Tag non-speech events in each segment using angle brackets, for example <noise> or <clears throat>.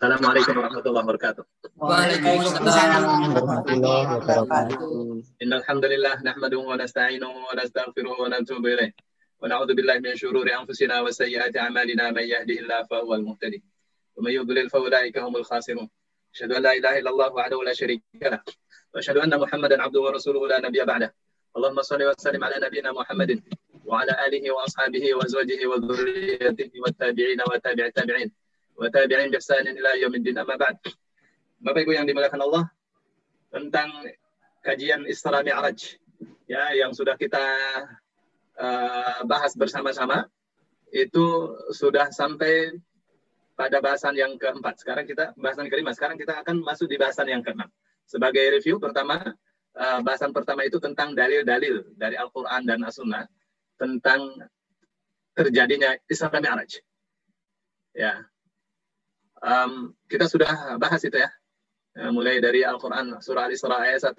Assalamualaikum warahmatullahi wabarakatuh. Waalaikumsalam warahmatullahi wabarakatuh. Innal hamdalillah nahmaduhu wa nasta'inuhu wa nastaghfiruhu wa natubu ilayh. Wa na'udzu billahi min shururi anfusina wa sayyiati a'malina man yahdihillahu fa huwal muhtadi. Wa man yudlil fa ulaika humul khasirun. Asyhadu an la ilaha illallah wahdahu la syarika lah. Wa asyhadu anna Muhammadan 'abduhu wa rasuluhu la nabiyya ba'dah. Allahumma shalli wa sallim ala nabiyyina Muhammadin wa ala alihi wa ashabihi wa azwajihi wa dhurriyyatihi wa tabi'in bi ihsanin ila yaumiddin amma ba'd. Bapak Ibu yang dimuliakan Allah, tentang kajian Isra Mi'raj ya yang sudah kita uh, bahas bersama-sama itu sudah sampai pada bahasan yang keempat. Sekarang kita bahasan kelima. Sekarang kita akan masuk di bahasan yang keenam. Sebagai review pertama, eh, bahasan pertama itu tentang dalil-dalil dari Al-Quran dan As-Sunnah tentang terjadinya Isra Mi'raj. Ya, um, kita sudah bahas itu ya. ya mulai dari Al-Quran surah Al-Isra ayat 1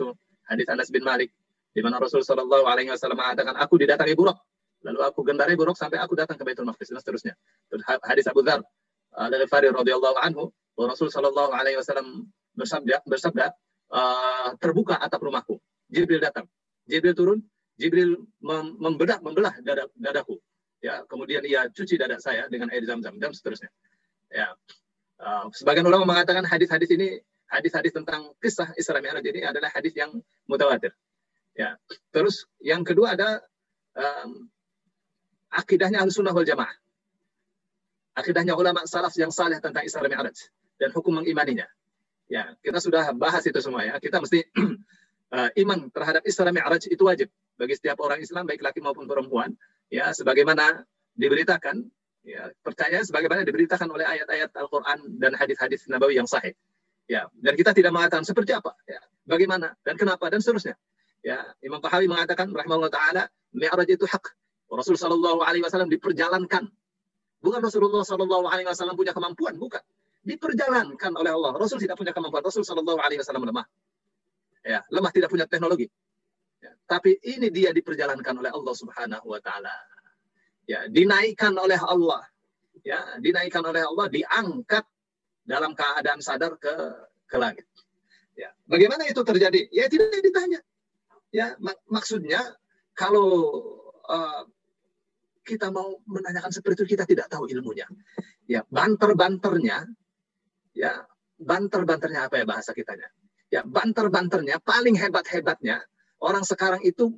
hadis Anas bin Malik di mana Rasul Shallallahu Alaihi Wasallam mengatakan aku didatangi buruk lalu aku gendarai buruk sampai aku datang ke Baitul Maqdis dan seterusnya. Hadis Abu Dzar uh, dari Farid radhiyallahu anhu Rasul Shallallahu Alaihi Wasallam bersabda bersabda uh, terbuka atap rumahku. Jibril datang. Jibril turun. Jibril mem membedah membelah dada, dadaku. Ya, kemudian ia cuci dada saya dengan air zam-zam dan seterusnya. Ya, Uh, sebagian ulama mengatakan hadis-hadis ini hadis-hadis tentang kisah Isra Mi'raj ini adalah hadis yang mutawatir. Ya. Terus yang kedua ada um, akidahnya Ahlussunnah wal Jamaah. Akidahnya ulama salaf yang saleh tentang Isra Mi'raj dan hukum mengimaninya. Ya, kita sudah bahas itu semua ya. Kita mesti uh, <clears throat> iman terhadap Isra Mi'raj itu wajib bagi setiap orang Islam baik laki maupun perempuan ya sebagaimana diberitakan Ya, percaya sebagaimana diberitakan oleh ayat-ayat Al-Quran dan hadis-hadis Nabawi yang sahih. Ya, dan kita tidak mengatakan seperti apa, ya, bagaimana dan kenapa dan seterusnya. Ya, Imam Tahawi mengatakan rahimahullah taala, Mi'raj itu hak. Rasul sallallahu alaihi wasallam diperjalankan. Bukan Rasulullah sallallahu alaihi wasallam punya kemampuan, bukan. Diperjalankan oleh Allah. Rasul tidak punya kemampuan. Rasul sallallahu alaihi wasallam lemah. Ya, lemah tidak punya teknologi. Ya, tapi ini dia diperjalankan oleh Allah Subhanahu wa taala ya dinaikkan oleh Allah. Ya dinaikkan oleh Allah diangkat dalam keadaan sadar ke ke langit. Ya bagaimana itu terjadi? Ya tidak ditanya. Ya mak maksudnya kalau uh, kita mau menanyakan seperti itu kita tidak tahu ilmunya. Ya banter-banternya ya banter-banternya apa ya bahasa kitanya? Ya banter-banternya paling hebat-hebatnya orang sekarang itu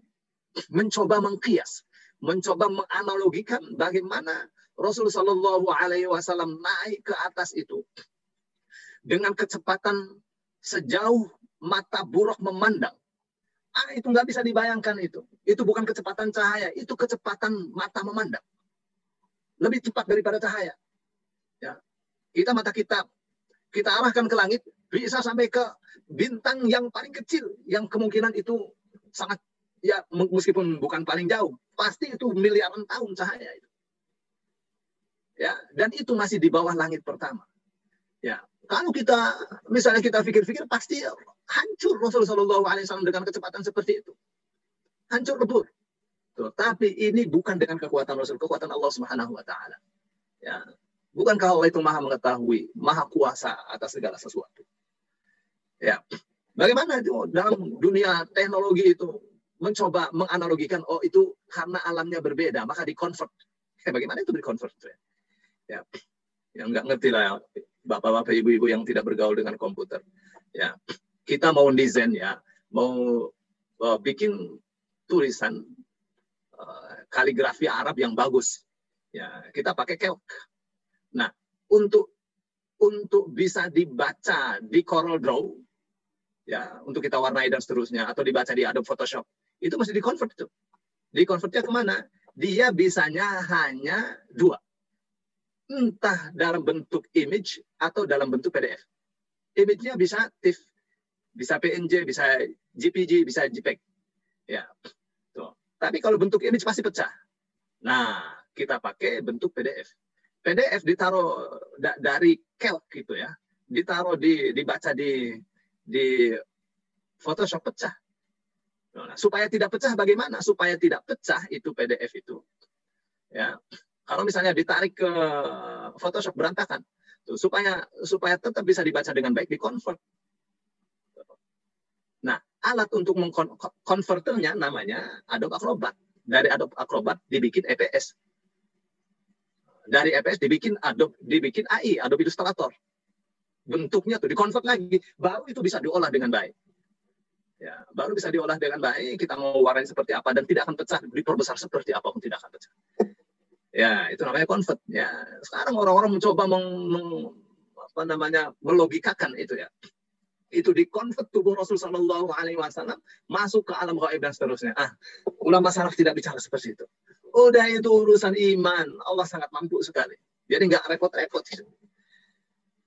mencoba mengkias mencoba menganalogikan bagaimana Alaihi Wasallam naik ke atas itu dengan kecepatan sejauh mata buruk memandang. Ah, itu nggak bisa dibayangkan itu. Itu bukan kecepatan cahaya, itu kecepatan mata memandang. Lebih cepat daripada cahaya. Ya. Kita mata kita kita arahkan ke langit bisa sampai ke bintang yang paling kecil yang kemungkinan itu sangat ya meskipun bukan paling jauh, pasti itu miliaran tahun cahaya itu. Ya, dan itu masih di bawah langit pertama. Ya, kalau kita misalnya kita pikir-pikir pasti hancur Rasulullah Shallallahu dengan kecepatan seperti itu, hancur lebur. Tapi ini bukan dengan kekuatan Rasul, kekuatan Allah Subhanahu Wa Taala. Ya, bukankah Allah itu maha mengetahui, maha kuasa atas segala sesuatu. Ya, bagaimana itu dalam dunia teknologi itu mencoba menganalogikan oh itu karena alamnya berbeda maka di convert eh, bagaimana itu di convert ya yang nggak ngerti lah ya, bapak-bapak ibu-ibu yang tidak bergaul dengan komputer. Ya. Kita mau desain ya. Mau uh, bikin tulisan uh, kaligrafi Arab yang bagus. Ya kita pakai keok. Nah untuk untuk bisa dibaca di Corel Draw ya untuk kita warnai dan seterusnya atau dibaca di Adobe Photoshop itu mesti dikonvert itu. Dikonvertnya ke mana? Dia bisanya hanya dua. Entah dalam bentuk image atau dalam bentuk PDF. Image-nya bisa TIFF, bisa PNG, bisa JPG, bisa JPEG. Ya, tuh. Tapi kalau bentuk image pasti pecah. Nah, kita pakai bentuk PDF. PDF ditaruh da dari calc gitu ya, ditaruh di dibaca di di Photoshop pecah. Supaya tidak pecah bagaimana? Supaya tidak pecah itu PDF itu. Ya. Kalau misalnya ditarik ke Photoshop berantakan. Tuh, supaya supaya tetap bisa dibaca dengan baik di convert. Nah, alat untuk mengkonverternya namanya Adobe Acrobat. Dari Adobe Acrobat dibikin EPS. Dari EPS dibikin Adobe dibikin AI, Adobe Illustrator. Bentuknya tuh dikonvert lagi, baru itu bisa diolah dengan baik. Ya, baru bisa diolah dengan baik. Kita mau warnanya seperti apa dan tidak akan pecah, diperbesar seperti apa pun tidak akan pecah. Ya, itu namanya convert. Ya, sekarang orang-orang mencoba meng, meng, apa namanya melogikakan itu ya. Itu di convert tubuh Rasul Shallallahu Alaihi Wasallam masuk ke alam gaib dan seterusnya. Ah, ulama salaf tidak bicara seperti itu. Udah itu urusan iman. Allah sangat mampu sekali. Jadi nggak repot-repot.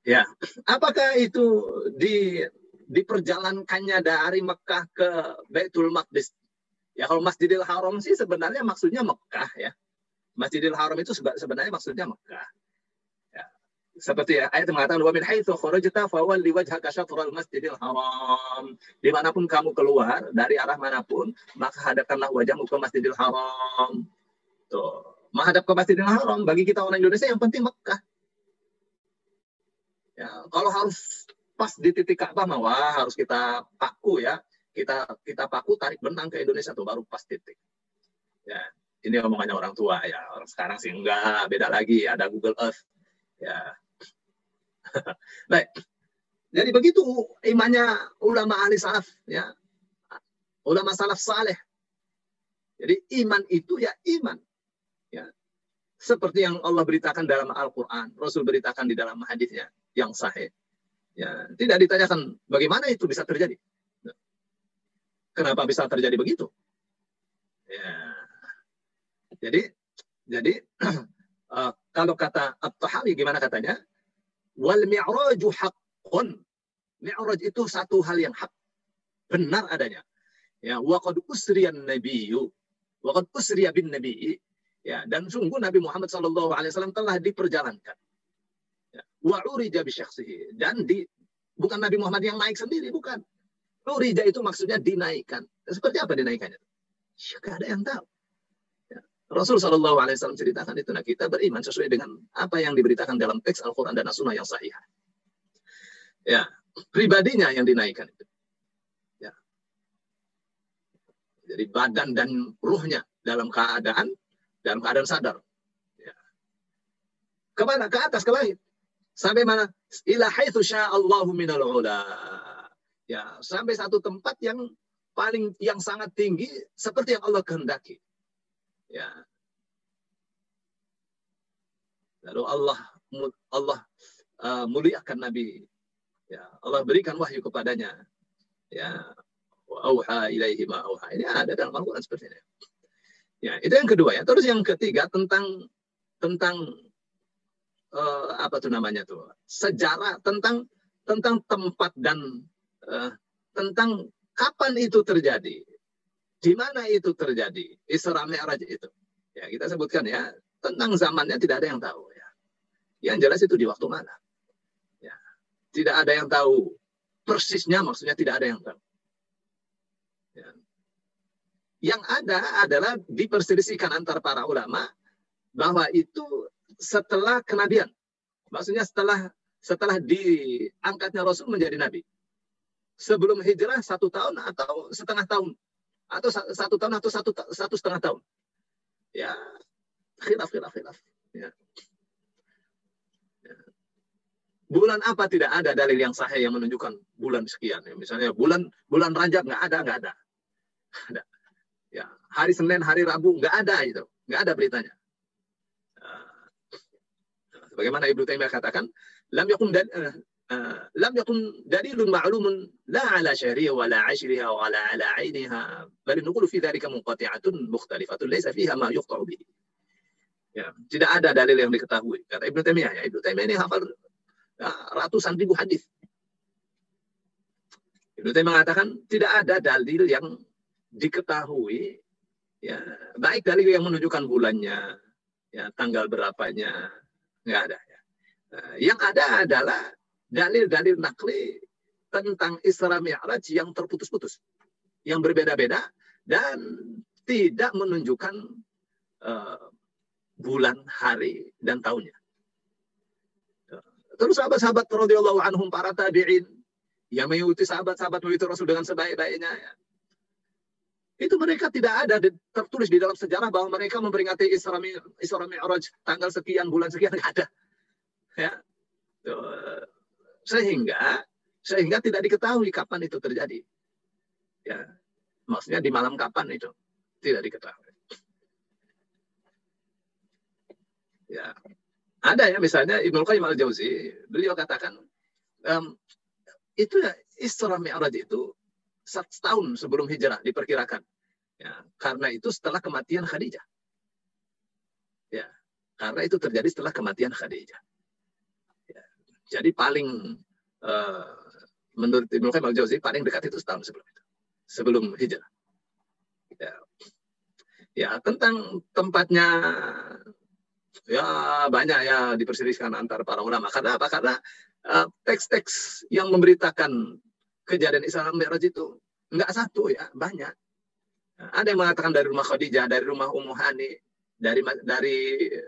Ya, apakah itu di diperjalankannya dari Mekah ke Baitul Maqdis? Ya kalau Masjidil Haram sih sebenarnya maksudnya Mekah ya. Masjidil Haram itu sebenarnya maksudnya Mekah. Ya. Seperti ya, ayat mengatakan wa min haitsu kharajta fawalli wajhaka syatral Masjidil Haram. Di mana pun kamu keluar dari arah mana pun, maka hadapkanlah wajahmu ke Masjidil Haram. Tuh, menghadap ke Masjidil Haram bagi kita orang Indonesia yang penting Mekah. Ya, kalau harus pas di titik Ka'bah wah harus kita paku ya. Kita kita paku tarik benang ke Indonesia tuh baru pas titik. Ya, ini omongannya orang tua ya. Orang sekarang sih enggak, beda lagi. Ada Google Earth. Ya. <laughs> Baik. Jadi begitu imannya ulama ahli salaf ya. Ulama salaf saleh. Jadi iman itu ya iman. Ya. Seperti yang Allah beritakan dalam Al-Qur'an, Rasul beritakan di dalam hadisnya yang sahih. Ya, tidak ditanyakan bagaimana itu bisa terjadi. Kenapa bisa terjadi begitu? Ya, jadi jadi uh, <clears throat> kalau kata At-Tahawi gimana katanya? Wal mi'raju haqqun. Mi'raj itu satu hal yang hak. Benar adanya. Ya, wa qad usriyan nabiyyu wa qad usriya bin nabi. Ya, dan sungguh Nabi Muhammad wasallam telah diperjalankan. Ya, wa urija bi syakhsihi dan di bukan Nabi Muhammad yang naik sendiri, bukan. Urija itu maksudnya dinaikkan. Seperti apa dinaikannya? Ya, ada yang tahu. Rasul Shallallahu Alaihi Wasallam ceritakan itu. Nah kita beriman sesuai dengan apa yang diberitakan dalam teks Al-Quran dan As-Sunnah yang sahih. Ya, pribadinya yang dinaikkan itu. Ya. Jadi badan dan ruhnya dalam keadaan dalam keadaan sadar. Ya. Ke mana? Ke atas, ke langit. Sampai mana? Ila haitsu Allahu minal ula. Ya, sampai satu tempat yang paling yang sangat tinggi seperti yang Allah kehendaki. Ya. Lalu Allah Allah uh, muliakan Nabi. Ya, Allah berikan wahyu kepadanya. Ya, auha ilaihi ma auha. Ini ada dalam Al-Qur'an seperti ini. Ya, itu yang kedua ya. Terus yang ketiga tentang tentang uh, apa tuh namanya tuh? Sejarah tentang tentang tempat dan uh, tentang kapan itu terjadi. Di mana itu terjadi? Isra Mi'raj itu. Ya, kita sebutkan ya, tentang zamannya tidak ada yang tahu ya. Yang jelas itu di waktu mana. Ya. Tidak ada yang tahu persisnya maksudnya tidak ada yang tahu. Ya. Yang ada adalah diperselisihkan antar para ulama bahwa itu setelah kenabian. Maksudnya setelah setelah diangkatnya Rasul menjadi nabi. Sebelum hijrah satu tahun atau setengah tahun atau satu tahun atau satu satu setengah tahun. Ya, khilaf khilaf khilaf. Ya. Bulan apa tidak ada dalil yang sahih yang menunjukkan bulan sekian. Ya, misalnya bulan bulan Rajab nggak ada nggak ada. ada. Ya, hari Senin, hari Rabu nggak ada itu, nggak ada beritanya. Sebagaimana Ibnu Taimiyah katakan, lam yakun dan uh, uh, lam yakun dalilun ma'lumun la ala syariah wa la ashriha wa la ala ainiha bal nuqulu fi dzalika munqati'atun mukhtalifatun laisa fiha ma yuqta'u bihi. Ya, tidak ada dalil yang diketahui. Kata Ibnu Taimiyah, ya, Ibnu Taimiyah ini hafal ya, ratusan ribu hadis. Ibnu Taimiyah mengatakan tidak ada dalil yang diketahui ya baik dalil yang menunjukkan bulannya, ya tanggal berapanya, nggak ada ya. Nah, yang ada adalah dalil-dalil nakli tentang Isra Mi'raj yang terputus-putus, yang berbeda-beda dan tidak menunjukkan uh, bulan, hari, dan tahunnya. Terus sahabat-sahabat radhiyallahu anhum para tabi'in yang mengikuti sahabat-sahabat mengikuti Rasul dengan sebaik-baiknya ya. Itu mereka tidak ada tertulis di dalam sejarah bahwa mereka memperingati Isra Isra Mi'raj tanggal sekian bulan sekian enggak ada. Ya. Sehingga sehingga tidak diketahui kapan itu terjadi. Ya. Maksudnya di malam kapan itu tidak diketahui. Ya. Ada ya misalnya Ibnu Qayyim al-Jauzi, beliau katakan um, itu ya Isra Mi'raj itu setahun sebelum hijrah diperkirakan. Ya, karena itu setelah kematian Khadijah. Ya, karena itu terjadi setelah kematian Khadijah. Ya, jadi paling uh, menurut Ibnu Qayyim al-Jauzi paling dekat itu setahun sebelum itu. Sebelum hijrah. Ya. ya, tentang tempatnya ya banyak ya diperselisihkan antar para ulama. Karena apa? Karena uh, teks-teks yang memberitakan kejadian Isra Mi'raj itu enggak satu ya, banyak. Ada yang mengatakan dari rumah Khadijah, dari rumah Ummu Hani, dari dari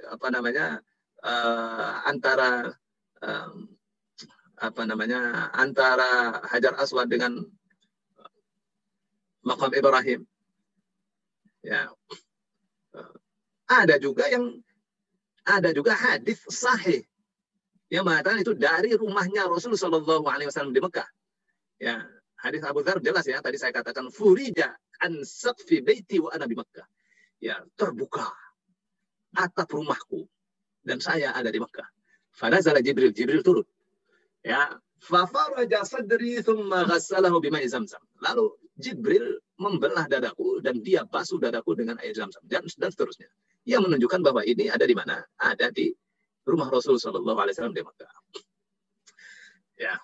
apa namanya uh, antara um, apa namanya antara Hajar Aswad dengan makam Ibrahim. Ya. Ada juga yang ada juga hadis sahih yang mengatakan itu dari rumahnya Rasul Shallallahu Alaihi Wasallam di Mekah. Ya, hadis Abu Dhar jelas ya. Tadi saya katakan furija an saqfi baiti wa ana di Mekah. Ya, terbuka atap rumahku dan saya ada di Mekah. Fanazala Jibril, Jibril turun. Ya, fafaraja sadri thumma ghassalahu bima zamzam. Lalu Jibril membelah dadaku dan dia basuh dadaku dengan air zam-zam dan, dan seterusnya yang menunjukkan bahwa ini ada di mana? Ada di rumah Rasul Shallallahu Alaihi Wasallam di Makkah. Ya.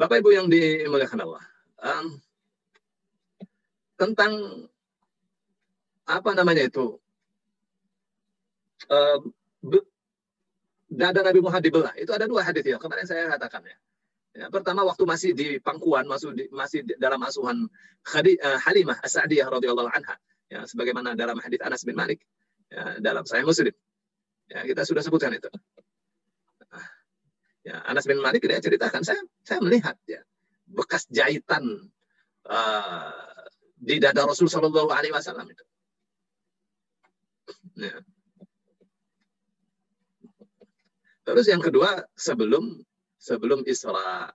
Bapak Ibu yang dimuliakan Allah, um, tentang apa namanya itu um, dada Nabi Muhammad dibelah itu ada dua hadis ya kemarin saya katakan ya Ya, pertama waktu masih di pangkuan, masih di, masih dalam asuhan Khadi, uh, Halimah As-Sa'diyah radhiyallahu anha. Ya, sebagaimana dalam hadis Anas bin Malik ya, dalam Sahih Muslim. Ya, kita sudah sebutkan itu. Ya, Anas bin Malik dia ceritakan saya saya melihat ya bekas jahitan uh, di dada Rasul Shallallahu Alaihi Wasallam itu. Ya. Terus yang kedua sebelum sebelum Isra.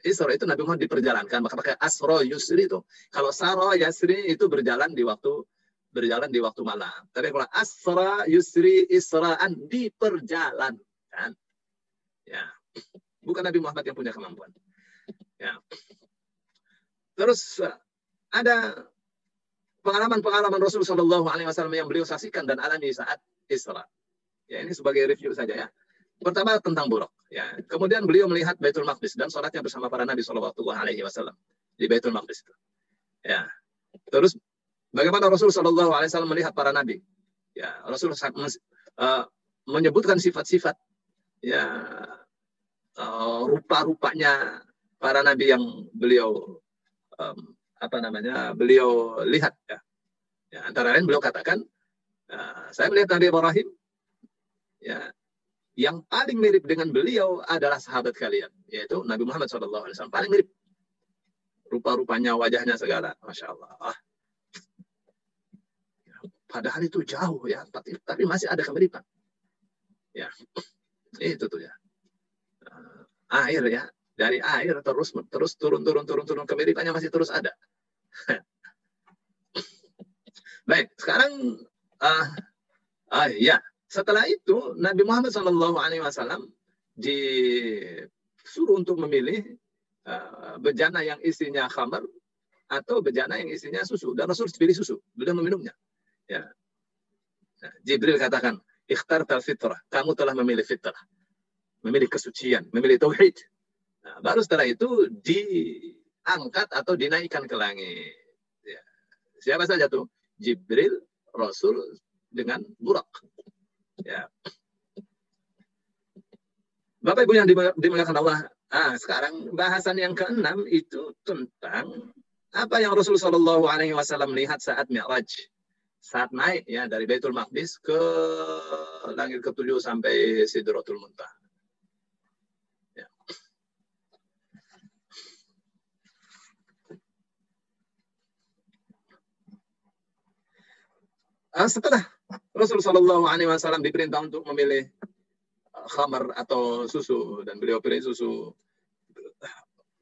Isra itu Nabi Muhammad diperjalankan, maka pakai Asro Yusri itu. Kalau Saro Yasri itu berjalan di waktu berjalan di waktu malam. Tapi kalau Asra Yusri Isra'an diperjalankan. Ya. Bukan Nabi Muhammad yang punya kemampuan. Ya. Terus ada pengalaman-pengalaman Rasul Shallallahu Alaihi Wasallam yang beliau saksikan dan alami saat Isra. Ya ini sebagai review saja ya. Pertama tentang buruk. Ya. Kemudian beliau melihat Baitul Maqdis dan sholatnya bersama para Nabi Shallallahu Alaihi Wasallam di Baitul Maqdis itu. Ya. Terus bagaimana Rasul Shallallahu Alaihi Wasallam melihat para Nabi? Ya, Rasul uh, menyebutkan sifat-sifat ya uh, rupa-rupanya para Nabi yang beliau um, apa namanya beliau lihat ya. ya antara lain beliau katakan uh, saya melihat Nabi Ibrahim ya yang paling mirip dengan beliau adalah sahabat kalian, yaitu Nabi Muhammad SAW. Paling mirip. Rupa-rupanya, wajahnya segala. Masya Allah. Ah. Padahal itu jauh ya, tapi, tapi masih ada kemiripan. Ya, itu tuh ya. Ah, air ya, dari air terus terus turun turun turun turun kemiripannya masih terus ada. <laughs> Baik, sekarang uh, uh, ya setelah itu Nabi Muhammad Wasallam disuruh untuk memilih uh, bejana yang isinya khamar atau bejana yang isinya susu. Dan Rasul pilih susu. Beliau meminumnya. Ya. Nah, Jibril katakan ikhtar fitrah kamu telah memilih fitrah. Memilih kesucian. Memilih tauhid. Nah, baru setelah itu diangkat atau dinaikkan ke langit. Ya. siapa saja tuh? Jibril Rasul dengan burak Ya. Bapak Ibu yang dimuliakan Allah, ah, sekarang bahasan yang keenam itu tentang apa yang Rasulullah Shallallahu Alaihi Wasallam lihat saat Mi'raj. Saat naik ya dari Baitul Maqdis ke langit ketujuh sampai Sidratul Muntaha. Ya. Ah, setelah Rasulullah Shallallahu Alaihi Wasallam diperintah untuk memilih uh, khamar atau susu dan beliau pilih susu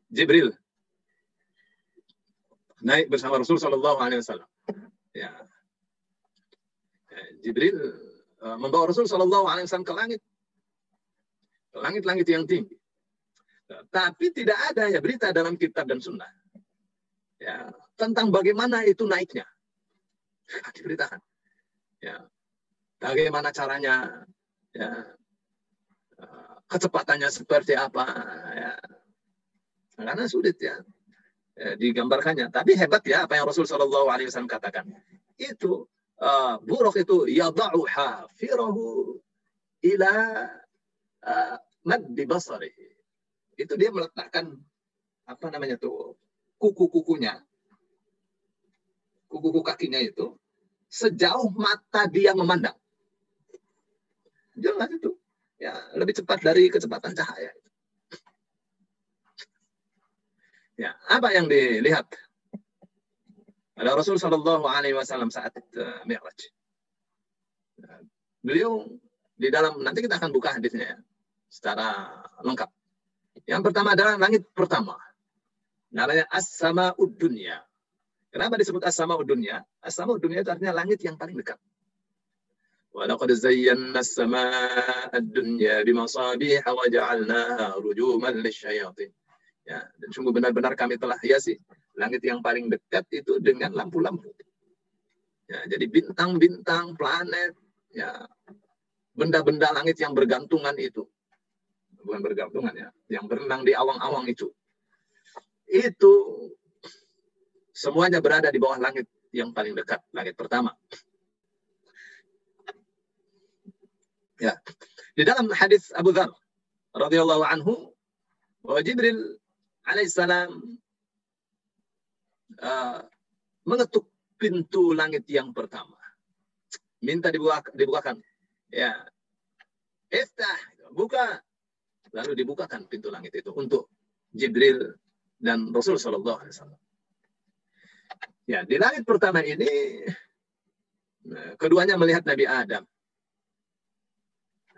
Jibril naik bersama Rasul Shallallahu Alaihi Wasallam. Ya, Jibril uh, membawa Rasul Shallallahu Alaihi Wasallam ke langit, ke langit-langit yang tinggi. Tapi tidak ada ya berita dalam kitab dan sunnah ya tentang bagaimana itu naiknya. <laughs> Diberitakan. Ya, bagaimana caranya, ya, uh, kecepatannya seperti apa, ya. Karena sulit ya, ya digambarkannya. Tapi hebat ya apa yang Rasul Shallallahu Alaihi Wasallam katakan. Itu uh, buruk itu yada'u hafirahu ila uh, maddi basari. Itu dia meletakkan apa namanya tuh kuku-kukunya, kuku-kuku kakinya itu sejauh mata dia memandang. Jelas itu. Ya, lebih cepat dari kecepatan cahaya. Ya, apa yang dilihat ada Rasul Shallallahu Alaihi Wasallam saat uh, Mi'raj. Beliau di dalam nanti kita akan buka hadisnya ya, secara lengkap. Yang pertama adalah langit pertama. Namanya as-sama dunya. Kenapa disebut as-sama dunya? As-sama dunya itu artinya langit yang paling dekat. ولقد زينا السماء الدنيا بمصابيح وجعلناها رجوما للشياطين. Ya, dan sungguh benar-benar kami telah hiasi langit yang paling dekat itu dengan lampu-lampu. Ya, jadi bintang-bintang, planet, ya, benda-benda langit yang bergantungan itu, bukan bergantungan ya, yang berenang di awang-awang itu, itu semuanya berada di bawah langit yang paling dekat, langit pertama. Ya, di dalam hadis Abu Dhar radhiyallahu anhu bahwa Jibril alaihissalam uh, mengetuk pintu langit yang pertama. Minta dibuka, dibukakan. Ya. Iftah, buka. Lalu dibukakan pintu langit itu untuk Jibril dan Rasul Shallallahu Alaihi Wasallam. Ya, di langit pertama ini nah, keduanya melihat Nabi Adam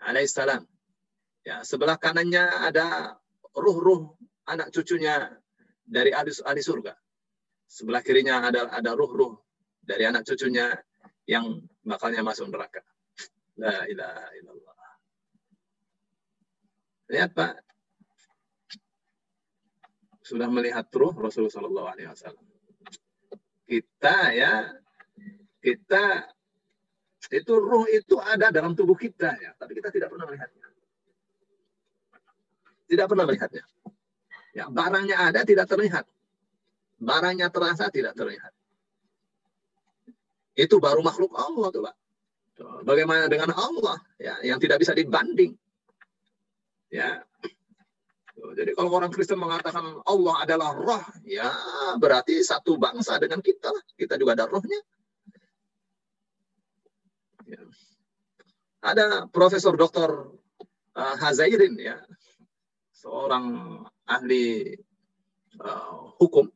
alaihissalam. Ya, sebelah kanannya ada ruh-ruh anak cucunya dari ahli, ahli surga. Sebelah kirinya ada ada ruh-ruh dari anak cucunya yang bakalnya masuk neraka. La ilaha illallah. Lihat Pak. Sudah melihat ruh Rasulullah Shallallahu Alaihi Wasallam. Kita ya, kita itu ruh itu ada dalam tubuh kita ya, tapi kita tidak pernah melihatnya. Tidak pernah melihatnya. Ya, barangnya ada tidak terlihat. Barangnya terasa tidak terlihat. Itu baru makhluk Allah tuh, Pak. Bagaimana dengan Allah ya yang tidak bisa dibanding. Ya. Jadi kalau orang Kristen mengatakan Allah adalah roh, ya berarti satu bangsa dengan kita. Kita juga ada rohnya. Ya. Ada Profesor Dr. Uh, Hazairin ya, seorang ahli uh, hukum,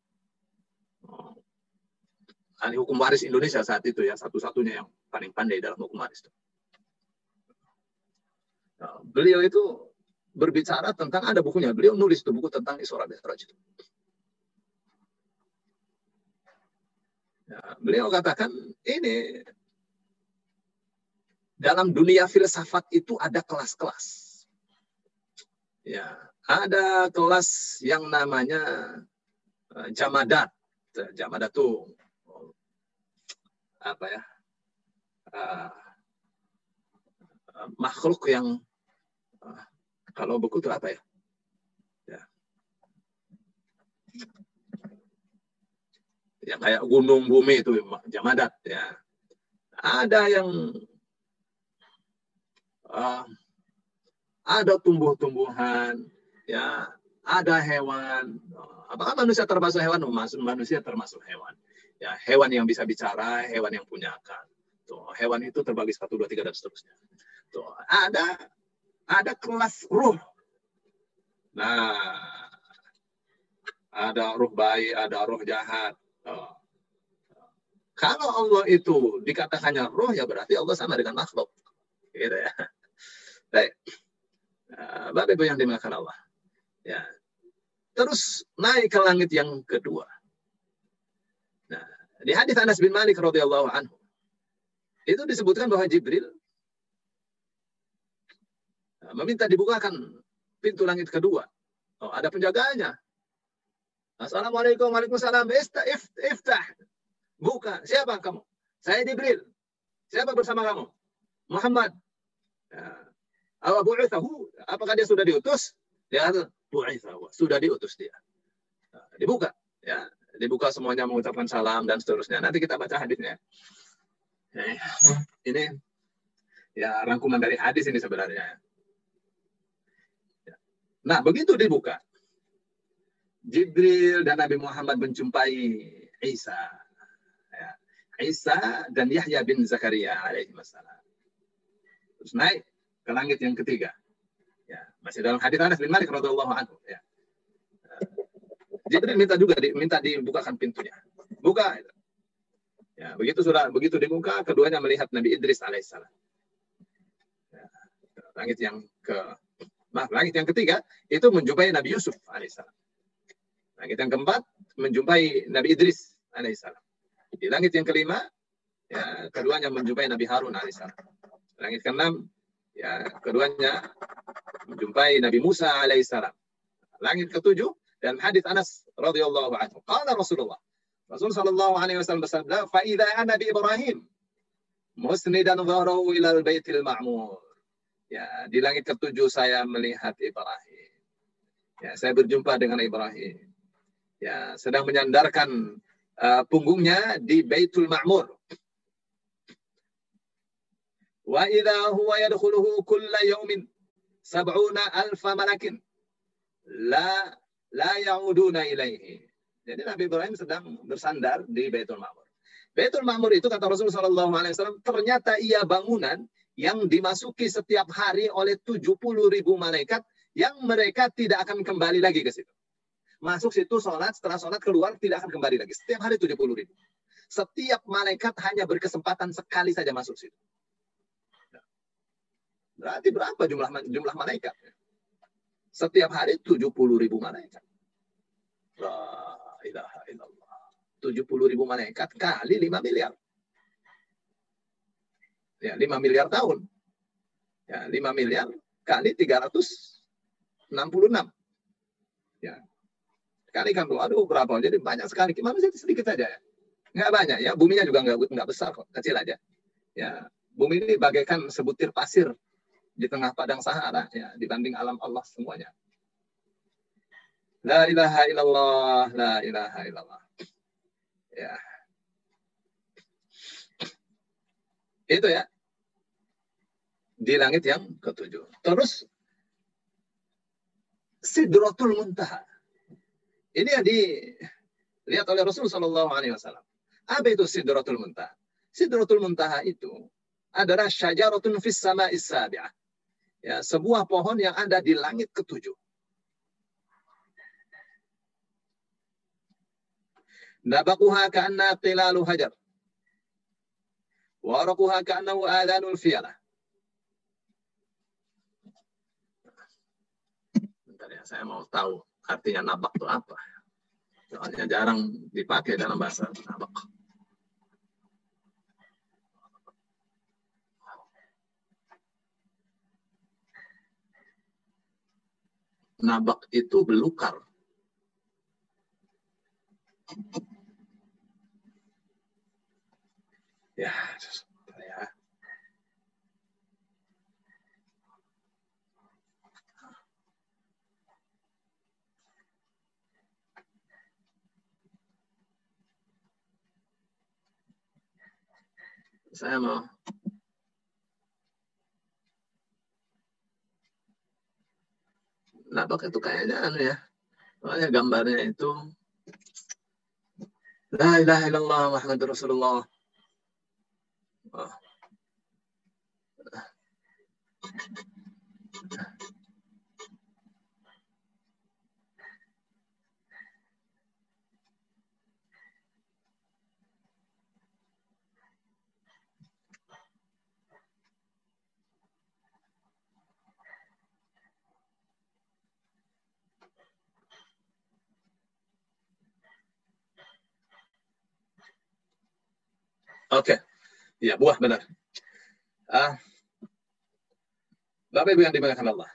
ahli hukum waris Indonesia saat itu ya, satu-satunya yang paling pandai dalam hukum waris. Uh, beliau itu berbicara tentang ada bukunya. Beliau nulis itu buku tentang Isra Mi'raj itu. Ya, beliau katakan ini dalam dunia filsafat itu ada kelas-kelas. Ya, ada kelas yang namanya uh, jamadat. Jamadat itu apa ya? Uh, makhluk yang uh, kalau buku itu apa ya? ya? Yang kayak gunung bumi itu jamadat ya. Ada yang uh, ada tumbuh-tumbuhan, ya ada hewan. Apakah manusia termasuk hewan? Manusia termasuk hewan. Ya, hewan yang bisa bicara, hewan yang punya akal. Tuh, hewan itu terbagi satu, dua, tiga dan seterusnya. Tuh, ada ada kelas ruh. Nah, ada ruh baik, ada ruh jahat. Kalau Allah itu dikatakannya roh, ya berarti Allah sama dengan makhluk. Gitu ya. <laughs> Baik. Nah, Bapak Ibu yang dimakan Allah. Ya. Terus naik ke langit yang kedua. Di hadis Anas bin Malik radhiyallahu anhu itu disebutkan bahwa Jibril meminta dibukakan pintu langit kedua. Oh, ada penjaganya. Assalamualaikum, waalaikumsalam. Iftah. Buka. Siapa kamu? Saya Jibril. Siapa bersama kamu? Muhammad. Ya. Apakah dia sudah diutus? Ya, sudah diutus dia. Nah, dibuka. Ya, dibuka semuanya mengucapkan salam dan seterusnya. Nanti kita baca hadisnya. Ya, ini ya rangkuman dari hadis ini sebenarnya. Ya. Nah, begitu dibuka, Jibril dan Nabi Muhammad menjumpai Isa. Ya. Isa dan Yahya bin Zakaria alaihi wassalam. Terus naik ke langit yang ketiga. Ya, masih dalam hadis Anas bin Malik radhiyallahu ya. Jibril minta juga minta dibukakan pintunya. Buka. Ya, begitu sudah begitu dibuka, keduanya melihat Nabi Idris alaihissalam. Ya, langit yang ke maaf, langit yang ketiga itu menjumpai Nabi Yusuf alaihissalam. Langit yang keempat menjumpai Nabi Idris alaihissalam. Di langit yang kelima, ya, keduanya menjumpai Nabi Harun alaihissalam. Langit keenam, ya, keduanya menjumpai Nabi Musa alaihissalam. Langit ketujuh dan hadis Anas radhiyallahu anhu. Qala Rasulullah. Rasul sallallahu alaihi wasallam bersabda, "Fa idza ana bi Ibrahim musnidan dhahrahu ila al-baitil ma'mur." Ya, di langit ketujuh saya melihat Ibrahim. Ya, saya berjumpa dengan Ibrahim. Ya, sedang menyandarkan uh, punggungnya di Baitul Ma'mur. Wa idza huwa yadkhuluhu kulla yawmin sab'una alfa malakin la la ya'uduna ilaihi. Jadi Nabi Ibrahim sedang bersandar di Baitul Ma'mur. Baitul Ma'mur itu kata Rasulullah SAW ternyata ia bangunan yang dimasuki setiap hari oleh 70 ribu malaikat yang mereka tidak akan kembali lagi ke situ. Masuk situ sholat, setelah sholat keluar tidak akan kembali lagi. Setiap hari 70 ribu. Setiap malaikat hanya berkesempatan sekali saja masuk situ. Berarti berapa jumlah jumlah malaikat? Setiap hari 70 ribu malaikat. La ilaha illallah. 70 ribu malaikat kali 5 miliar. Ya, 5 miliar tahun. Ya, 5 miliar kali 366. Ya. Kali kan aduh berapa? Jadi banyak sekali. Gimana sih sedikit saja ya? Nggak banyak ya. Buminya juga nggak, nggak besar kok. Kecil aja. Ya, bumi ini bagaikan sebutir pasir di tengah padang Sahara ya dibanding alam Allah semuanya. La ilaha illallah, la ilaha illallah. Ya. Itu ya. Di langit yang ketujuh. Terus Sidratul Muntaha. Ini yang dilihat oleh Rasulullah Shallallahu Alaihi Wasallam. Apa itu Sidratul Muntaha? Sidratul Muntaha itu adalah syajaratun fis sama isabi'ah ya, sebuah pohon yang ada di langit ketujuh. Nabakuha ka'anna tilalu hajar. Warakuha ka'annahu adhanul fiyalah. Bentar ya, saya mau tahu artinya nabak itu apa. Soalnya jarang dipakai dalam bahasa nabak. Nabak itu belukar. Ya, ya. Saya mau Nabak itu kayaknya anu ya. Soalnya gambarnya itu La ilaha illallah Muhammad Rasulullah. Oke, okay. ya buah benar. Ah, Bapak Ibu yang dimuliakan Allah.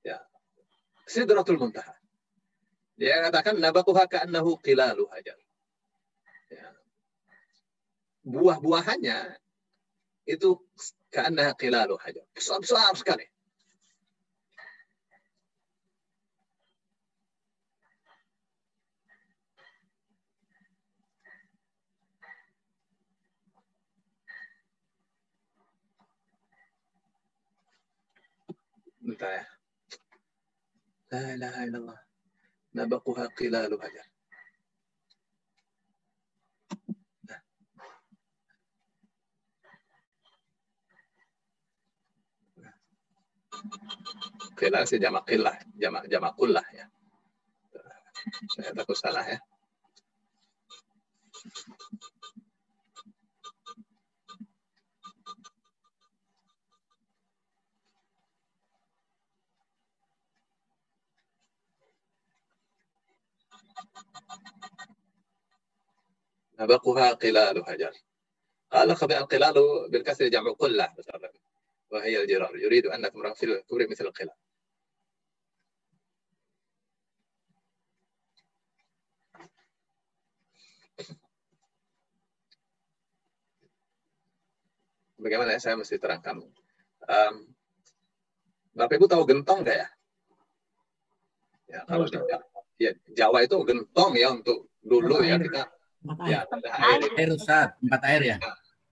Ya. Sidratul Muntaha. Dia katakan nabakuha ka'annahu qilalu hajar. Ya. Buah-buahannya itu ka'annaha qilalu hajar. Besar-besar sekali. Bentar ya. La ilaha illallah. Nabaquha qilalu hajar. Qilal sih jamak qillah, jamak jamak kullah ya. Saya takut salah ya. نبقها قلال حجر قال خبئ القلال بالكسر جمع قلة وهي الجرار يريد أنكم في الكبر مثل القلال Bagaimana ya saya mesti terangkan? Um, Bapak Ibu tahu gentong nggak ya? Ya kalau di ya, Jawa itu gentong ya untuk dulu ya kita Tempat ya, air. air. Air Ustaz, tempat air ya.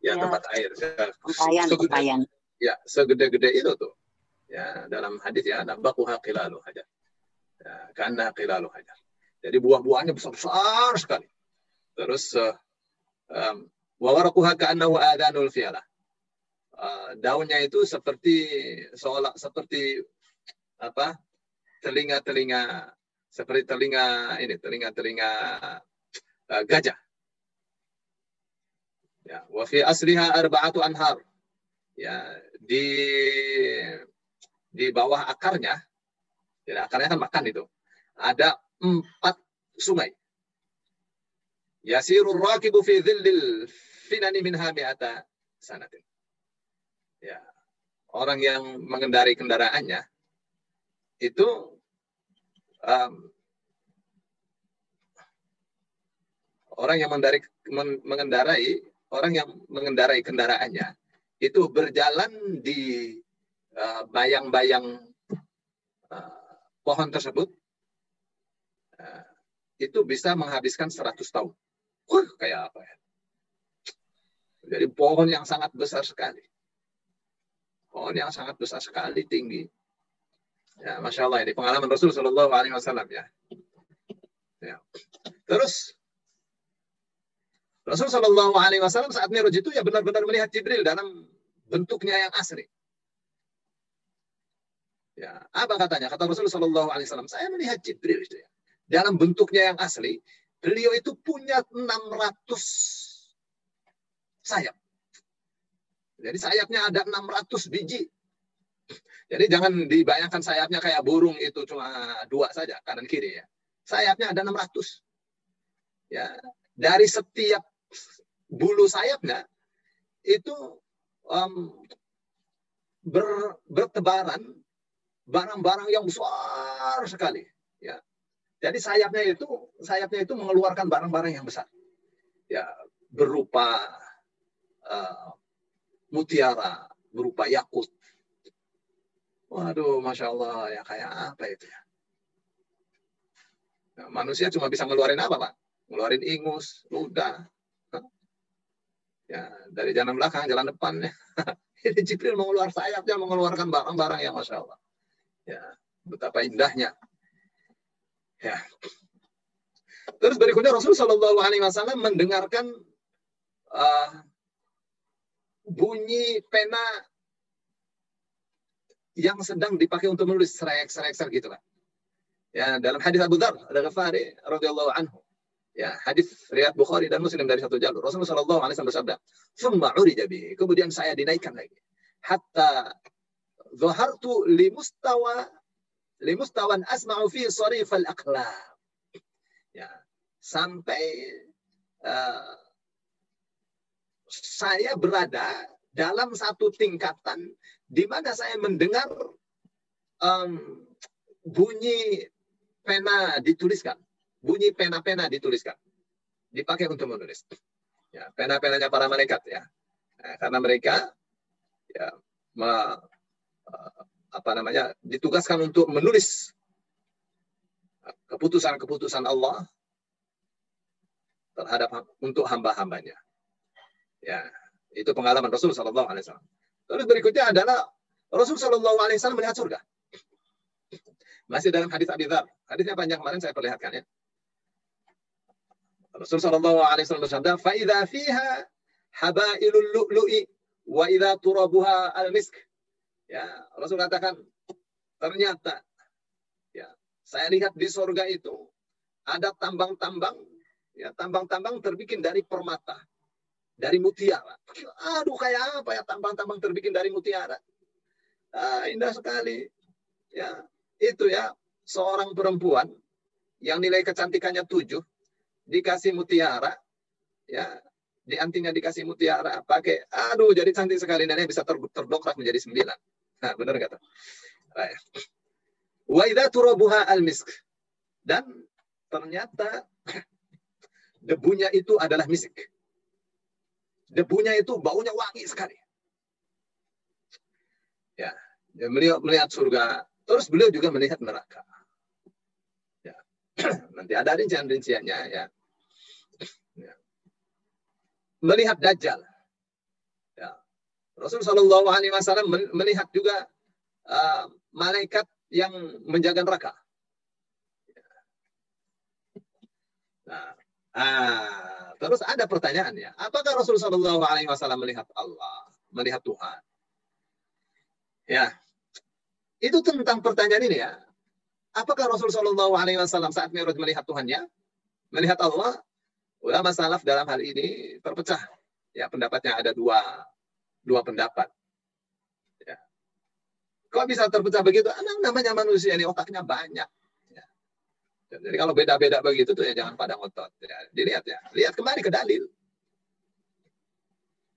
Ya, ya tempat air. Pakaian, pakaian. Ya, segede-gede itu tuh. Ya, dalam hadis ya, nabakuha qilalu hajar. Ya, karena qilalu hajar. Jadi buah-buahnya besar-besar sekali. Terus uh, um, wawarakuha ka'annahu adanul fialah. Uh, daunnya itu seperti seolah seperti apa telinga-telinga seperti telinga ini telinga-telinga gajah. Ya, wa fi asliha arba'atu anhar. Ya, di di bawah akarnya, ya akarnya kan makan itu. Ada empat sungai. Yasirur rakibu fi dhillil finani minha mi'ata sanatin. Ya, orang yang mengendari kendaraannya itu um, orang yang mengendarai, mengendarai orang yang mengendarai kendaraannya itu berjalan di uh, bayang-bayang uh, pohon tersebut uh, itu bisa menghabiskan 100 tahun. Wah, kayak apa ya? Jadi pohon yang sangat besar sekali. Pohon yang sangat besar sekali tinggi. Ya, masya Allah ini pengalaman Rasul Shallallahu Alaihi Wasallam ya. ya. Terus Rasul Shallallahu Alaihi Wasallam saat Mi'raj itu ya benar-benar melihat Jibril dalam bentuknya yang asli. Ya, apa katanya? Kata Rasul Shallallahu Alaihi Wasallam, saya melihat Jibril itu ya. Dalam bentuknya yang asli, beliau itu punya 600 sayap. Jadi sayapnya ada 600 biji. Jadi jangan dibayangkan sayapnya kayak burung itu cuma dua saja, kanan kiri ya. Sayapnya ada 600. Ya, dari setiap bulu sayapnya itu um, ber, bertebaran barang-barang yang besar sekali ya. Jadi sayapnya itu sayapnya itu mengeluarkan barang-barang yang besar ya. Berupa uh, mutiara berupa yakut. Waduh masya Allah ya kayak apa itu ya? Nah, manusia cuma bisa ngeluarin apa pak? Ngeluarin ingus ludah Ya, dari jalan belakang, jalan depan. Ya. <laughs> Ini Jibril mengeluarkan sayapnya, mengeluarkan barang-barang yang Masya Allah. Ya, betapa indahnya. Ya. Terus berikutnya Rasul Shallallahu Alaihi Wasallam mendengarkan uh, bunyi pena yang sedang dipakai untuk menulis serek serek gitu kan. Ya, dalam hadis Abu Dzar Al-Ghifari radhiyallahu anhu. Ya, hadis riwayat Bukhari dan Muslim dari satu jalur. Rasulullah sallallahu alaihi wasallam bersabda, "Tsumma urija bi." Kemudian saya dinaikkan lagi. Hatta dhahartu li mustawa li mustawan asma'u fi sarif al-aqlam. Ya, sampai uh, saya berada dalam satu tingkatan di mana saya mendengar um, bunyi pena dituliskan, bunyi pena-pena dituliskan, dipakai untuk menulis. Ya, pena-penanya para malaikat ya, nah, karena mereka ya ma, uh, apa namanya ditugaskan untuk menulis keputusan-keputusan Allah terhadap untuk hamba-hambanya. Ya, itu pengalaman Rasul Shallallahu Alaihi Wasallam. Terus berikutnya adalah Rasul Shallallahu Alaihi Wasallam melihat surga. Masih dalam hadis Abi Dhar. Hadisnya panjang kemarin saya perlihatkan ya. Rasul Shallallahu Alaihi Wasallam bersabda, "Faida fiha habailul lu'lu'i wa idza turabuha al-misk." Ya, Rasul katakan ternyata ya, saya lihat di surga itu ada tambang-tambang ya, tambang-tambang terbikin dari permata, dari mutiara. Aduh, kayak apa ya tambang-tambang terbikin dari mutiara? Ah, indah sekali. Ya, itu ya seorang perempuan yang nilai kecantikannya tujuh dikasih mutiara ya di antinya dikasih mutiara pakai aduh jadi cantik sekali dan bisa ter, terdokrak menjadi sembilan nah benar kata wa idza turabuha al misk dan ternyata <laughs> debunya itu adalah misik debunya itu baunya wangi sekali ya beliau melihat surga Terus beliau juga melihat neraka. Ya. <clears throat> Nanti ada rincian-rinciannya ya. ya. Melihat Dajjal. Ya. Rasul Shallallahu Alaihi Wasallam melihat juga uh, malaikat yang menjaga neraka. Ya. Nah, ah, terus ada pertanyaan ya, apakah Rasul Shallallahu Alaihi Wasallam melihat Allah, melihat Tuhan? Ya, itu tentang pertanyaan ini ya. Apakah Rasul Shallallahu Alaihi Wasallam saat Mi'raj melihat Tuhannya, melihat Allah? Ulama salaf dalam hal ini terpecah. Ya pendapatnya ada dua dua pendapat. Ya. Kok bisa terpecah begitu? Emang namanya manusia ini otaknya banyak. Ya. Jadi kalau beda-beda begitu tuh ya jangan pada ngotot. Ya. Dilihat ya, lihat kembali ke dalil.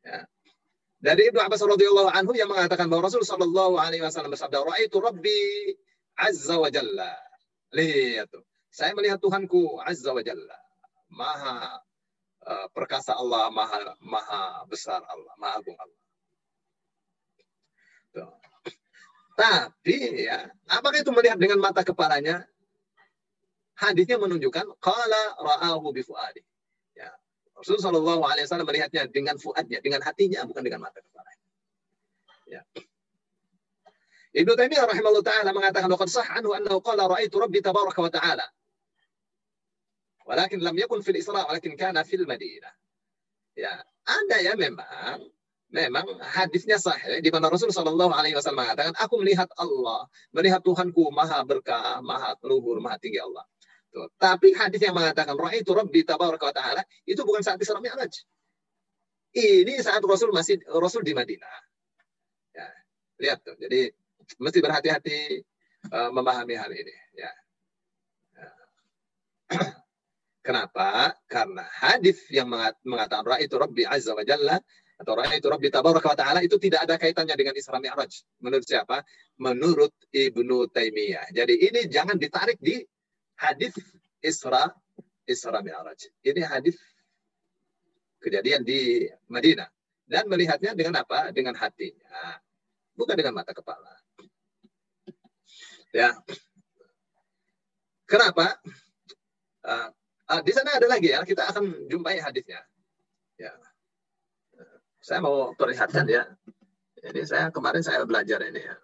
Ya. Dari Ibnu Abbas radhiyallahu anhu yang mengatakan bahwa Rasul sallallahu alaihi wasallam bersabda, "Ra'aitu Rabbi azza wa jalla." Lihat tuh. Saya melihat Tuhanku azza wa jalla. Maha uh, perkasa Allah, maha maha besar Allah, maha agung Allah. Tuh. Tapi ya, apakah itu melihat dengan mata kepalanya? Hadisnya menunjukkan qala ra'ahu bi fuadi. Rasulullah Shallallahu Alaihi Wasallam melihatnya dengan fuadnya, dengan hatinya, bukan dengan mata kepala. Ya. Ibnu Taimiyah rahimahullah taala mengatakan waqad sah anhu annahu qala ra'aitu rabbi tabaraka wa ta'ala. Walakin lam yakun fil Isra walakin kana fil Madinah. Ya, ada ya memang memang hadisnya sahih di mana Rasulullah Shallallahu Alaihi Wasallam mengatakan, aku melihat Allah, melihat Tuhanku maha berkah, maha luhur, maha tinggi Allah. Tuh. Tapi hadis yang mengatakan roh itu Rabbi tabaraka ta'ala itu bukan saat Isra Mi'raj. Ini saat Rasul masih Rasul di Madinah. Ya, lihat tuh. Jadi mesti berhati-hati uh, memahami hal ini, ya. ya. <clears throat> Kenapa? Karena hadis yang mengatakan roh itu Rabbi azza wa jalla atau roh itu Rabbi tabaraka wa ta'ala itu tidak ada kaitannya dengan Isra Mi'raj. Menurut siapa? Menurut Ibnu Taimiyah. Jadi ini jangan ditarik di hadis Isra Isra Mi'raj. Ini hadis kejadian di Madinah dan melihatnya dengan apa? Dengan hatinya, bukan dengan mata kepala. Ya. Kenapa? Uh, uh, di sana ada lagi ya, kita akan jumpai hadisnya. Ya. Saya mau perlihatkan ya. Ini saya kemarin saya belajar ini ya.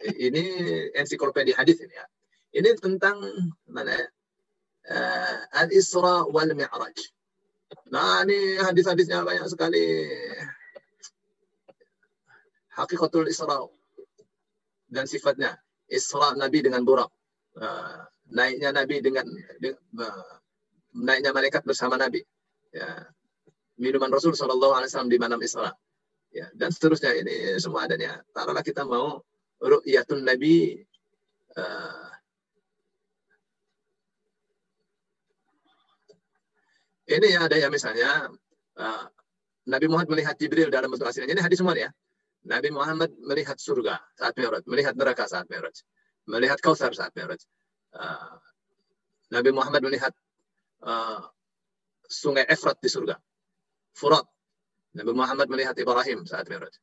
Ini ensiklopedia hadis ini ya. Ini tentang mana? Uh, Al-Isra wal Mi'raj. Nah, ini hadis-hadisnya banyak sekali. hakikatul Isra dan sifatnya. Isra Nabi dengan burak. Uh, naiknya Nabi dengan, dengan uh, naiknya malaikat bersama Nabi. Ya. Minuman Rasul Shallallahu Alaihi Wasallam di malam Isra. Ya, dan seterusnya ini semua adanya. Taruhlah kita mau ru'yatun Nabi uh, ini ada ya misalnya uh, Nabi Muhammad melihat Jibril dalam bentuk aslinya. Ini hadis semua ya. Nabi Muhammad melihat surga saat Mi'raj, melihat neraka saat Mi'raj, melihat Kautsar saat Mi'raj. Uh, Nabi Muhammad melihat uh, sungai Efrat di surga. Furat. Nabi Muhammad melihat Ibrahim saat Mi'raj.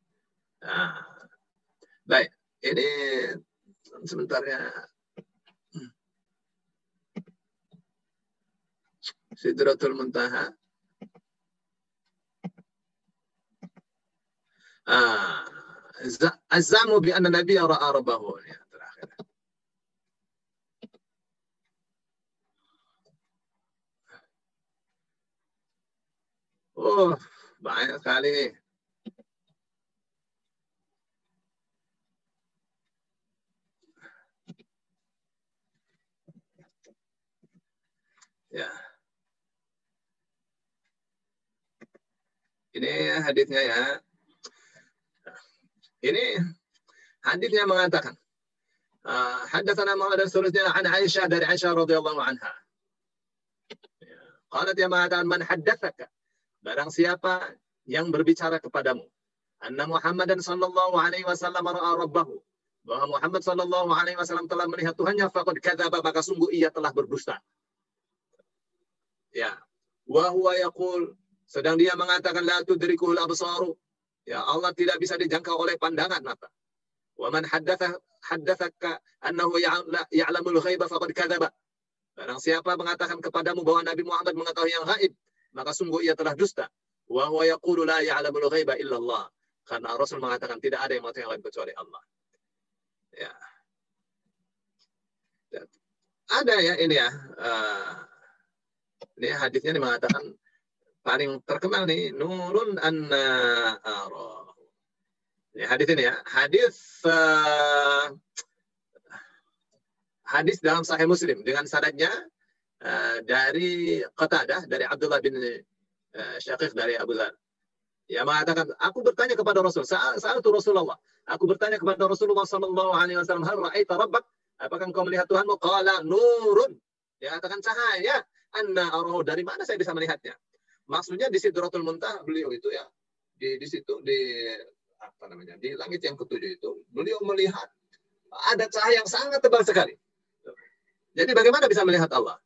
Nah, baik, ini sebentar ya. Sidratul Muntaha. Ah, azamu bi anna Nabi ra'a rabbahu. Ya, Oh, banyak sekali. Ya. Ini hadisnya ya. Ini hadisnya mengatakan uh, Haddatsana Muhammad dan seterusnya an Aisyah dari Aisyah radhiyallahu anha. Ya. Qalat ya ma'atan man haddatsaka Barang siapa yang berbicara kepadamu, anna Muhammadan sallallahu alaihi wasallam ra'a rabbahu, bahwa Muhammad sallallahu alaihi wasallam telah melihat Tuhannya, faqad kadzaba, maka sungguh ia telah berdusta. Ya. Wa huwa yaqul, sedang dia mengatakan la tudrikuhul absaru. Ya, Allah tidak bisa dijangkau oleh pandangan mata. Wa man haddatha haddathaka annahu ya'lamul ghaiba faqad kadzaba. Barang siapa mengatakan kepadamu bahwa Nabi Muhammad mengetahui yang gaib, maka sungguh ia telah dusta. Wa huwa yaqulu la ya'lamul ghaiba illallah. Karena Rasul mengatakan tidak ada yang mengetahui yang lain kecuali Allah. Ya. Ada ya ini ya. Uh, ini hadisnya ini mengatakan paling terkenal nih nurun anna arah. Ini hadis ini ya. Hadis uh, hadis dalam Sahih Muslim dengan sanadnya Eh, dari Qatadah dari Abdullah bin uh, Syaqiq dari Abu Dhar. Ya mengatakan, aku bertanya kepada Rasul, saat itu Rasulullah. Aku bertanya kepada Rasulullah sallallahu alaihi wasallam, "Hal ra'aita rabbak?" Apakah engkau melihat Tuhanmu? Qala nurun. Dia katakan cahaya. Anna arahu. Dari mana saya bisa melihatnya? Maksudnya di Sidratul Muntah beliau itu ya di di situ di apa namanya? Di langit yang ketujuh itu beliau melihat ada cahaya yang sangat tebal sekali. Jadi bagaimana bisa melihat Allah?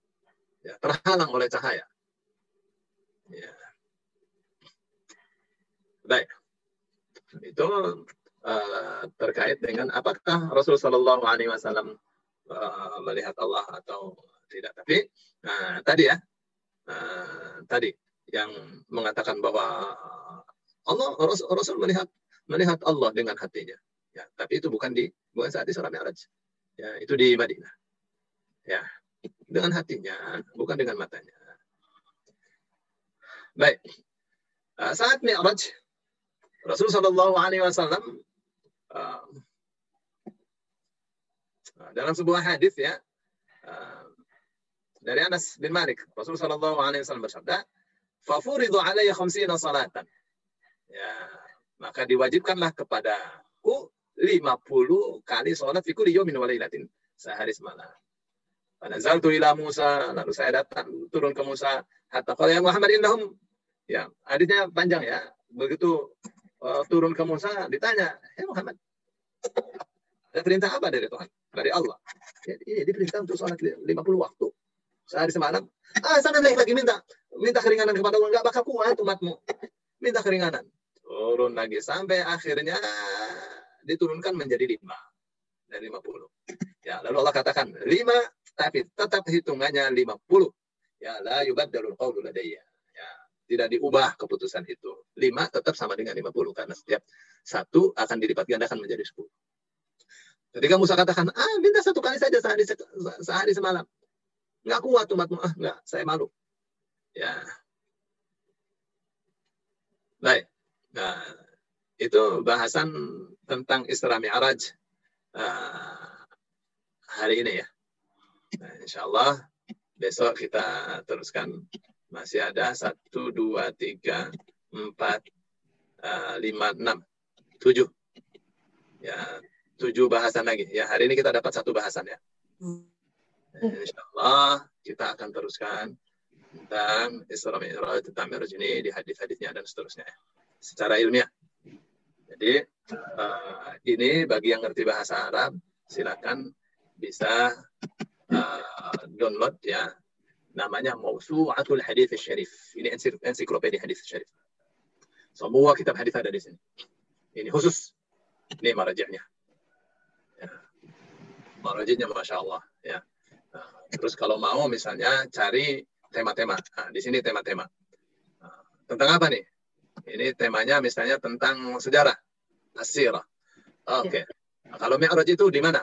Ya, terhalang oleh cahaya. Ya. Baik. Itu uh, terkait dengan apakah Rasulullah Shallallahu Alaihi Wasallam uh, melihat Allah atau tidak. Tapi uh, tadi ya, uh, tadi yang mengatakan bahwa Allah Rasul, Rasul melihat melihat Allah dengan hatinya. Ya, tapi itu bukan di bukan saat Isra Mi'raj. Ya, itu di Madinah. Ya, dengan hatinya, bukan dengan matanya. Baik. Uh, saat Mi'raj, Rasulullah Alaihi Wasallam uh, dalam sebuah hadis ya dari Anas bin Malik, Alaihi Wasallam bersabda, "Fafuridu alayya khamsina salatan." Ya, maka diwajibkanlah kepadaku 50 kali sholat fi kulli yawmin wa sehari semalam. Nazaltu ila Musa, lalu saya datang turun ke Musa. Hatta kalau yang Muhammad indahum, ya hadisnya panjang ya. Begitu uh, turun ke Musa, ditanya, hey Muhammad, ada perintah apa dari Tuhan? Dari Allah. Ya, ini diperintah untuk sholat 50 waktu. Sehari semalam. Ah, sana naik lagi minta. Minta keringanan kepada Allah. Enggak bakal kuat umatmu. Minta keringanan. Turun lagi. Sampai akhirnya diturunkan menjadi lima. Dari 50. Ya, lalu Allah katakan, lima tapi tetap hitungannya 50. Ya, la yubaddalul qawlu ladayya. Ya, tidak diubah keputusan itu. 5 tetap sama dengan 50 karena setiap satu akan dilipat gandakan menjadi 10. Ketika Musa katakan, ah minta satu kali saja sehari, sehari semalam. Enggak kuat umatmu. Ah, enggak, saya malu. Ya. Baik. Nah, itu bahasan tentang Isra Mi'raj uh, hari ini ya. Nah, insya Allah besok kita teruskan. Masih ada satu dua tiga empat uh, lima enam tujuh. Ya tujuh bahasan lagi. Ya hari ini kita dapat satu bahasan ya. Nah, insya Allah kita akan teruskan tentang Isra Mi'raj tentang Mi'raj ini di hadis-hadisnya dan seterusnya ya. secara ilmiah. Jadi uh, ini bagi yang ngerti bahasa Arab silakan bisa download ya namanya Mausu'atul Hadis Syarif. Ini ensiklopedia hadis syarif. Semua kitab hadis ada di sini. Ini khusus. Ini marajihnya. Ya. Marajihnya Masya Allah. Ya. Nah, terus kalau mau misalnya cari tema-tema. Nah, di sini tema-tema. Nah, tentang apa nih? Ini temanya misalnya tentang sejarah. Asirah. Oke. Okay. Nah, kalau Mi'raj itu di mana?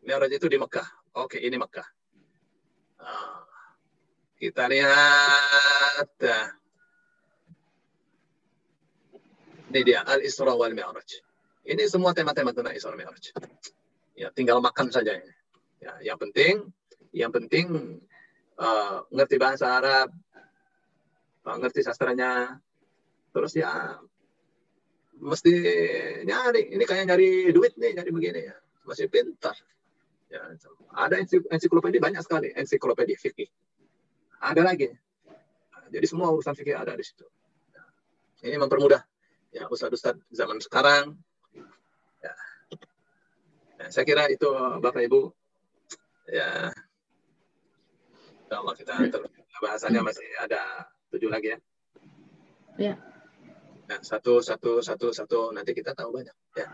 Mi'raj itu di Mekah. Oke, ini Mekah. Kita lihat. Ini dia Al-Isra wal Mi'raj. Ini semua tema-tema tentang Isra Mi'raj. Ya, tinggal makan saja. Ya, yang penting, yang penting uh, ngerti bahasa Arab, uh, ngerti sastranya, terus ya mesti nyari. Ini kayak nyari duit nih, nyari begini ya. Masih pintar. Ya, ada ensiklopedia banyak sekali, ensiklopedia fikih. Ada lagi. Jadi semua urusan fikih ada di situ. Ini mempermudah ya ustadz-ustadz zaman sekarang. Ya. ya. saya kira itu Bapak Ibu ya Allah kita terus bahasannya masih ada tujuh lagi ya. Ya. ya. satu satu satu satu nanti kita tahu banyak ya.